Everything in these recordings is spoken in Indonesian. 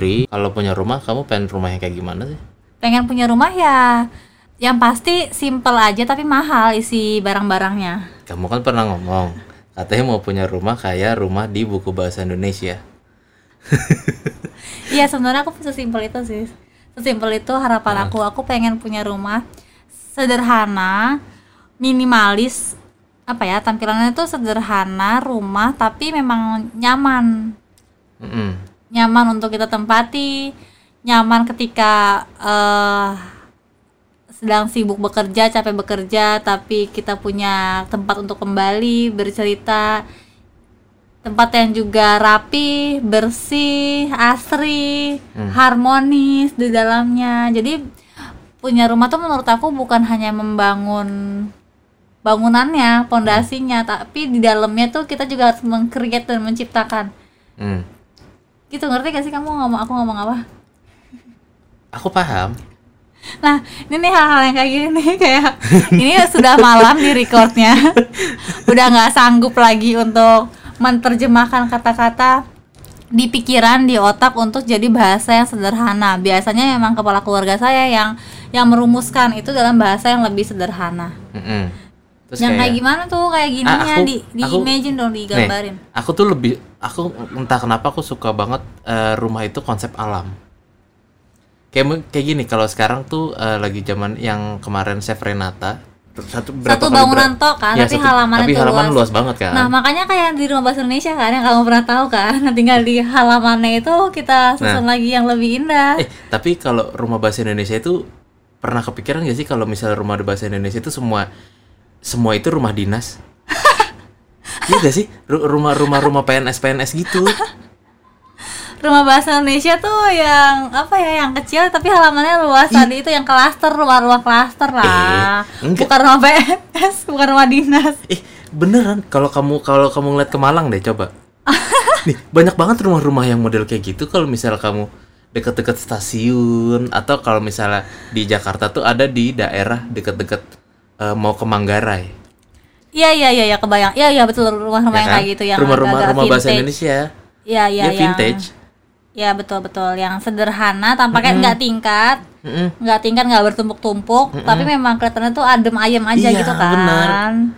sendiri. Kalau punya rumah kamu pengen rumah yang kayak gimana sih? Pengen punya rumah ya yang pasti simple aja tapi mahal isi barang-barangnya. Kamu kan pernah ngomong katanya mau punya rumah kayak rumah di buku bahasa Indonesia. Iya sebenarnya aku sesimpel itu sih. Sesimpel itu harapan Hmm. aku aku pengen punya rumah sederhana minimalis apa ya tampilannya itu sederhana rumah tapi memang nyaman. Mm-mm. Nyaman untuk kita tempati nyaman ketika eh, sedang sibuk bekerja capek bekerja tapi kita punya tempat untuk kembali bercerita. Tempat yang juga rapi bersih asri harmonis di dalamnya. Jadi punya rumah tuh menurut aku bukan hanya membangun bangunannya pondasinya tapi di dalamnya tuh kita juga harus mengcreate dan menciptakan. Hmm. Gitu ngerti gak sih kamu ngomong aku ngomong apa? Aku paham. Nah ini nih hal-hal yang kayak gini nih kayak ini sudah malam di recordnya. Udah nggak sanggup lagi untuk menerjemahkan kata-kata di pikiran di otak untuk jadi bahasa yang sederhana. Biasanya memang kepala keluarga saya yang yang merumuskan itu dalam bahasa yang lebih sederhana. Mm-mm. Terus yang kayak kayak gimana tuh kayak gininya Ah, aku- di di aku- imagine dong digambarin Nih, aku tuh lebih aku entah kenapa aku suka banget eh, rumah itu konsep alam. Kayak kayak gini kalau sekarang tuh eh, lagi zaman yang kemarin Chef Renata satu satu bangunan tok kan Ya, tapi satu- halamannya tapi halaman luas. luas banget kan. Nah makanya kayak di rumah bahasa Indonesia kan yang kamu pernah tahu kan Nah, tinggal di halamannya itu kita susun lagi yang lebih indah eh tapi kalau rumah bahasa Indonesia itu pernah kepikiran gak sih kalau misalnya rumah bahasa Indonesia itu semua semua itu rumah dinas? Iya gak sih? Ru- Rumah-rumah rumah PNS PNS gitu. Rumah bahasa Indonesia tuh yang apa ya yang kecil tapi halamannya luas tadi itu yang klaster rumah-rumah klaster lah Eh, enggak. bukan rumah PNS bukan rumah dinas Eh, beneran kalau kamu kalau kamu ngeliat ke Malang deh coba. Nih, banyak banget rumah-rumah yang model kayak gitu kalau misalnya kamu deket-deket stasiun atau kalau misalnya di Jakarta tuh ada di daerah deket-deket eh, mau ke Manggarai. iya iya iya ya, kebayang iya iya betul rumah-rumah ya yang kan? kayak gitu yang rumah-rumah rumah bahasa. Indonesia. iya iya ya yang vintage. ya betul betul yang sederhana tampaknya nggak tingkat Mm-mm. nggak tingkat nggak bertumpuk-tumpuk tapi memang kelihatannya tuh adem ayem aja Iya, gitu kan benar.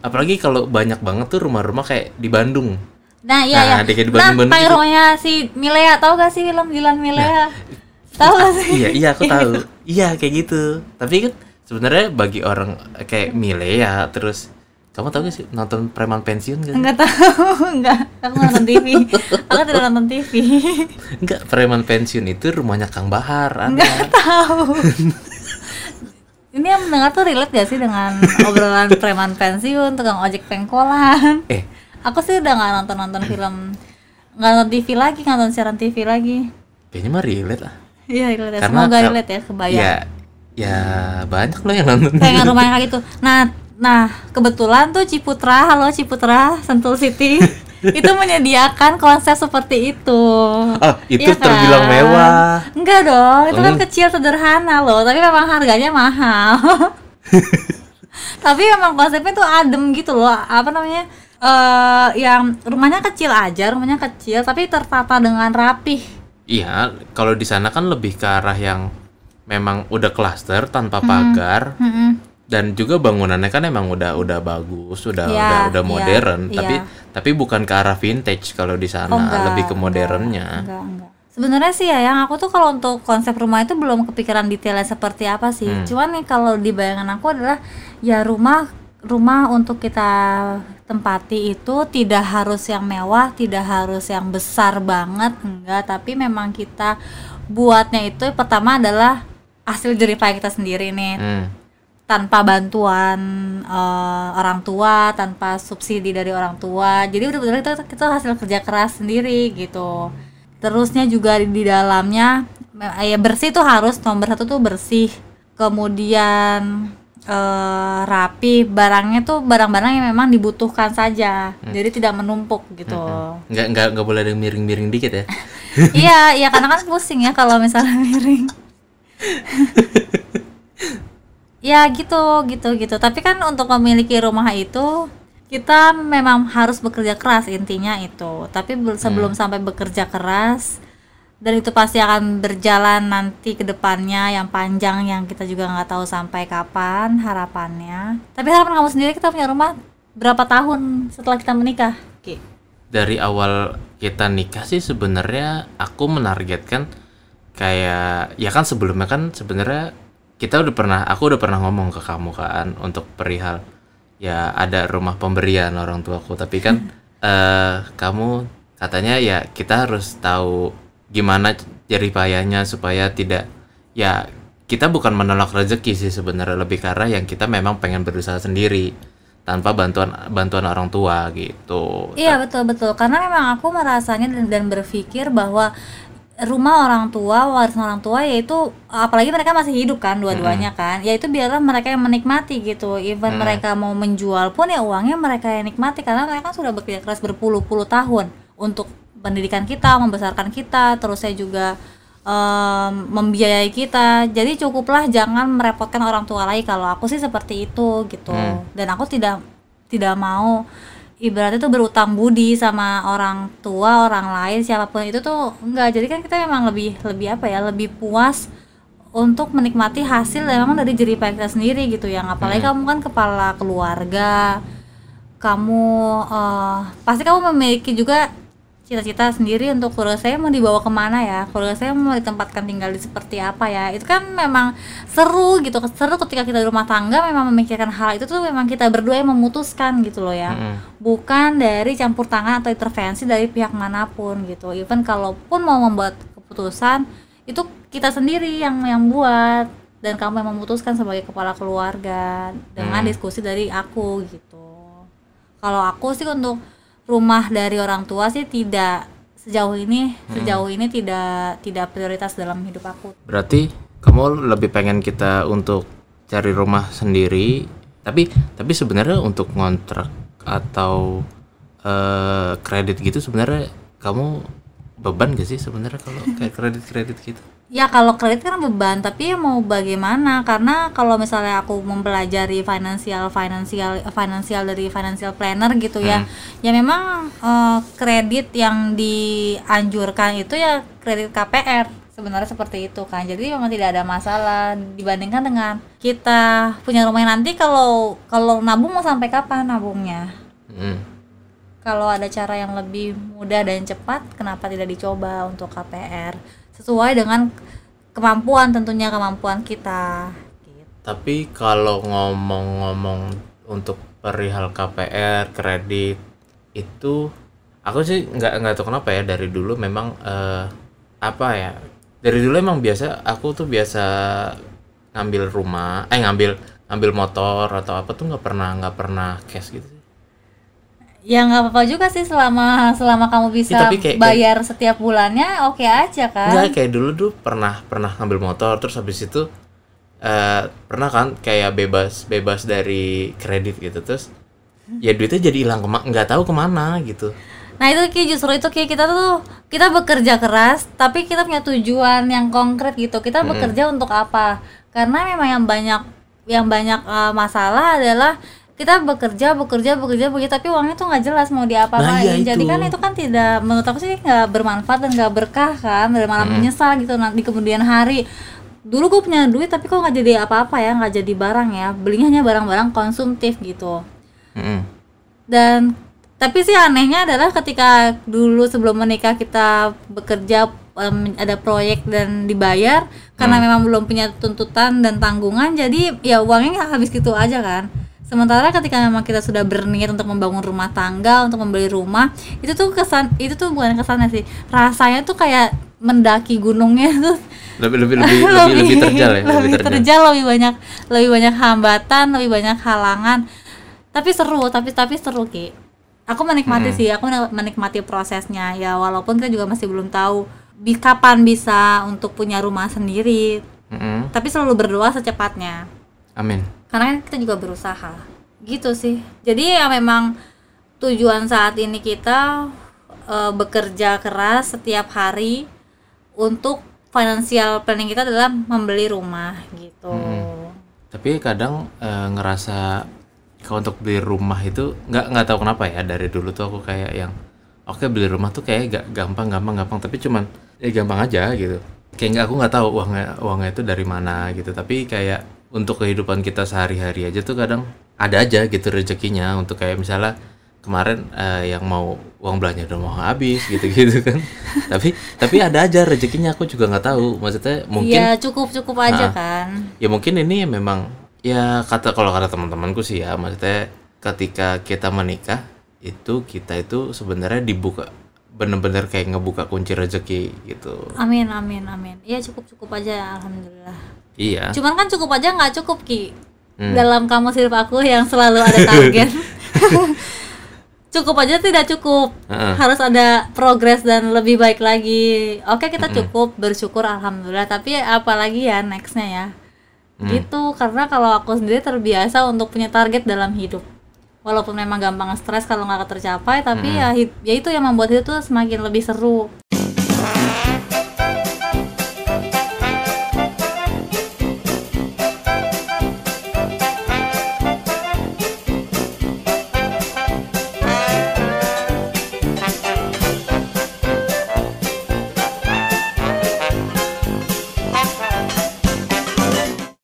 Apalagi kalau banyak banget tuh rumah-rumah kayak di Bandung. nah iya Nah, ya di- di nah kayak gitu. rumahnya si Milea tahu gak sih film Dilan Milea tahu gak sih iya, iya aku tahu. iya, kayak gitu. Tapi kan sebenarnya bagi orang kayak Milea terus kamu tahu gak sih nonton preman pensiun gak? Enggak tahu, enggak. Aku nonton TV. Aku tidak nonton TV. Enggak, preman pensiun itu rumahnya Kang Bahar. Ada. Enggak tahu. Ini yang mendengar tuh relate gak sih dengan obrolan preman pensiun, tukang ojek pengkolan? Eh, Aku sih udah nggak nonton nonton film, nggak nonton TV lagi, nggak nonton siaran TV lagi. kayaknya mah relate lah. Iya relate. ya. Karena Semoga relate ya, kebayang. Ya, ya banyak loh yang nonton. Pengen rumah yang kayak gitu. Nah, nah kebetulan tuh Ciputra, halo Ciputra, Sentul City, itu menyediakan konsep seperti itu. Oh, itu terbilang kan? mewah. Enggak dong, itu kan Hmm. kecil sederhana loh, tapi memang harganya mahal. tapi memang konsepnya tuh adem gitu loh, apa namanya? eh yang rumahnya kecil aja, rumahnya kecil tapi tertata dengan rapih. Iya, kalau di sana kan lebih ke arah yang memang udah klaster tanpa pagar Mm-mm. dan juga bangunannya kan emang udah udah bagus, udah Iya, udah udah iya, modern, iya. tapi tapi bukan ke arah vintage kalau di sana, Oh, enggak, lebih ke modernnya. Enggak, enggak. Sebenarnya sih ya, yang aku tuh kalau untuk konsep rumah itu belum kepikiran detailnya seperti apa sih. Hmm. Cuman nih kalau di bayangan aku adalah ya rumah rumah untuk kita tempati itu tidak harus yang mewah, tidak harus yang besar banget, enggak, tapi memang kita buatnya itu pertama adalah hasil jerih payah kita sendiri nih Hmm. tanpa bantuan eh, orang tua, tanpa subsidi dari orang tua. Jadi benar-benar itu itu hasil kerja keras sendiri gitu. Terusnya juga di, di dalamnya me- ya bersih tuh harus nomor satu tuh bersih. Kemudian eh, rapi, barangnya tuh barang-barang yang memang dibutuhkan saja. Jadi tidak menumpuk gitu. Nggak nggak nggak boleh ada miring-miring dikit ya. iya, iya karena kan pusing ya kalau misalnya miring. Ya gitu, gitu, gitu. Tapi kan untuk memiliki rumah itu kita memang harus bekerja keras intinya itu. Tapi bel- sebelum sampai bekerja keras dan itu pasti akan berjalan nanti ke depannya yang panjang yang kita juga nggak tahu sampai kapan harapannya tapi harapan kamu sendiri kita punya rumah berapa tahun setelah kita menikah Ki? dari awal kita nikah sih sebenarnya aku menargetkan kayak ya kan sebelumnya kan sebenarnya kita udah pernah aku udah pernah ngomong ke kamu kan untuk perihal ya ada rumah pemberian orang tuaku. Tapi kan eh kamu katanya ya kita harus tahu gimana jerih payahnya supaya tidak ya kita bukan menolak rezeki sih sebenarnya. Lebih karena yang kita memang pengen berusaha sendiri tanpa bantuan bantuan orang tua gitu. Iya betul betul. Karena memang aku merasanya dan, dan berpikir bahwa rumah orang tua warisan orang tua yaitu apalagi mereka masih hidup kan dua-duanya kan yaitu biarlah mereka yang menikmati gitu. Even Mm. mereka mau menjual pun ya uangnya mereka yang nikmati karena mereka kan sudah bekerja keras berpuluh-puluh tahun untuk pendidikan kita membesarkan kita terus saya juga em, membiayai kita. Jadi cukuplah jangan merepotkan orang tua lagi. Kalau aku sih seperti itu gitu. Hmm. dan aku tidak tidak mau ibaratnya tuh berutang budi sama orang tua orang lain siapa pun itu tuh enggak. Jadi kan kita memang lebih lebih apa ya lebih puas untuk menikmati hasil memang dari jerih payah kita sendiri gitu ya. Apalagi kamu kan kepala keluarga kamu eh, pasti kamu memiliki juga cita-cita sendiri untuk keluarga saya mau dibawa ke mana ya? Keluarga saya mau ditempatkan tinggal di seperti apa ya? Itu kan memang seru gitu. Seru ketika kita di rumah tangga memang memikirkan hal itu tuh memang kita berdua yang memutuskan gitu loh ya. Mm-mm. bukan dari campur tangan atau intervensi dari pihak mana pun gitu. Even kalaupun mau membuat keputusan itu kita sendiri yang yang buat. Dan kamu yang memutuskan sebagai kepala keluarga dengan Hmm. diskusi dari aku gitu. Kalau aku sih untuk rumah dari orang tua sih tidak sejauh ini sejauh ini tidak tidak prioritas dalam hidup aku Berarti kamu lebih pengen kita untuk cari rumah sendiri, tapi tapi sebenarnya untuk ngontrak atau eh, kredit gitu sebenarnya kamu beban gak sih sebenarnya kalau kayak kredit kredit gitu? Ya kalau kredit kan beban, tapi ya mau bagaimana? Karena kalau misalnya aku mempelajari finansial finansial finansial dari financial planner gitu ya, ya memang eh, kredit yang dianjurkan itu ya kredit KPR sebenarnya seperti itu kan. Jadi memang tidak ada masalah dibandingkan dengan kita punya rumah nanti kalau kalau nabung mau sampai kapan nabungnya? Mm. Kalau ada cara yang lebih mudah dan cepat kenapa tidak dicoba untuk KPR sesuai dengan kemampuan tentunya kemampuan kita. Tapi kalau ngomong-ngomong untuk perihal KPR kredit itu aku sih nggak nggak tahu kenapa ya dari dulu memang eh, apa ya dari dulu emang biasa aku tuh biasa ngambil rumah eh ngambil ngambil motor atau apa tuh nggak pernah nggak pernah cash gitu. Ya nggak apa-apa juga sih selama selama kamu bisa Ya, tapi kayak- bayar setiap bulannya oke aja kan Enggak kayak dulu tuh pernah pernah ngambil motor terus habis itu eh pernah kan kayak bebas bebas dari kredit gitu terus ya duitnya jadi hilang kema nggak tahu ke mana gitu Nah itu Ki justru itu Ki kita tuh kita bekerja keras tapi kita punya tujuan yang konkret gitu. Kita bekerja untuk apa? Karena memang yang banyak yang banyak eh, masalah adalah kita bekerja bekerja bekerja bekerja tapi uangnya tuh nggak jelas mau diapa-apain. Nah, iya Jadi kan itu kan tidak menurut aku sih nggak bermanfaat dan nggak berkah kan dan malah menyesal gitu nanti kemudian hari. Dulu gue punya duit tapi kok nggak jadi apa-apa ya nggak jadi barang ya belinya hanya barang-barang konsumtif gitu Mm-mm. dan tapi sih anehnya adalah ketika dulu sebelum menikah kita bekerja em, ada proyek dan dibayar karena memang belum punya tuntutan dan tanggungan jadi ya uangnya nggak habis gitu aja kan sementara ketika memang kita sudah berniat untuk membangun rumah tangga untuk membeli rumah itu tuh kesan itu tuh bukan kesannya sih. Rasanya tuh kayak mendaki gunungnya tuh. Lebih lebih lebih lebih, lebih terjal ya lebih terjal. lebih banyak lebih banyak hambatan lebih banyak halangan. Tapi seru tapi tapi seru ki. Aku menikmati sih aku menikmati prosesnya. Ya walaupun kita juga masih belum tahu bi- kapan bisa untuk punya rumah sendiri. Mm-mm. tapi selalu berdoa secepatnya. Amin karena kan kita juga berusaha. Gitu sih. Jadi ya memang tujuan saat ini kita eh, bekerja keras setiap hari untuk financial planning kita adalah membeli rumah gitu. Tapi kadang eh, ngerasa kalau untuk beli rumah itu nggak nggak tahu kenapa ya dari dulu tuh aku kayak yang oke beli rumah tuh kayak gak gampang gampang gampang tapi cuman ya gampang aja gitu. Kayak nggak aku nggak tahu uangnya uangnya itu dari mana gitu. Tapi kayak untuk kehidupan kita sehari-hari aja tuh kadang ada aja gitu rezekinya. Untuk kayak misalnya kemarin eh, yang mau uang belanja udah mau habis gitu-gitu kan. Tapi tapi ada aja rezekinya. Aku juga nggak tahu. Maksudnya mungkin Iya cukup cukup aja Ah. kan. ya mungkin ini memang ya kata kalau kata teman-temanku sih ya maksudnya ketika kita menikah itu kita itu sebenarnya dibuka bener-bener kayak ngebuka kunci rezeki gitu. Amin amin amin. Iya cukup cukup aja alhamdulillah. Iya. Cuman kan cukup aja nggak cukup ki. Hmm. dalam kamus hidup aku yang selalu ada target. Cukup aja tidak cukup. Heeh. harus ada progres dan lebih baik lagi. Oke kita cukup bersyukur alhamdulillah. Tapi apalagi ya nextnya ya. Hmm. gitu karena kalau aku sendiri terbiasa untuk punya target dalam hidup walaupun memang gampang stres kalau nggak tercapai tapi ya hid- ya itu yang membuat hidup tuh semakin lebih seru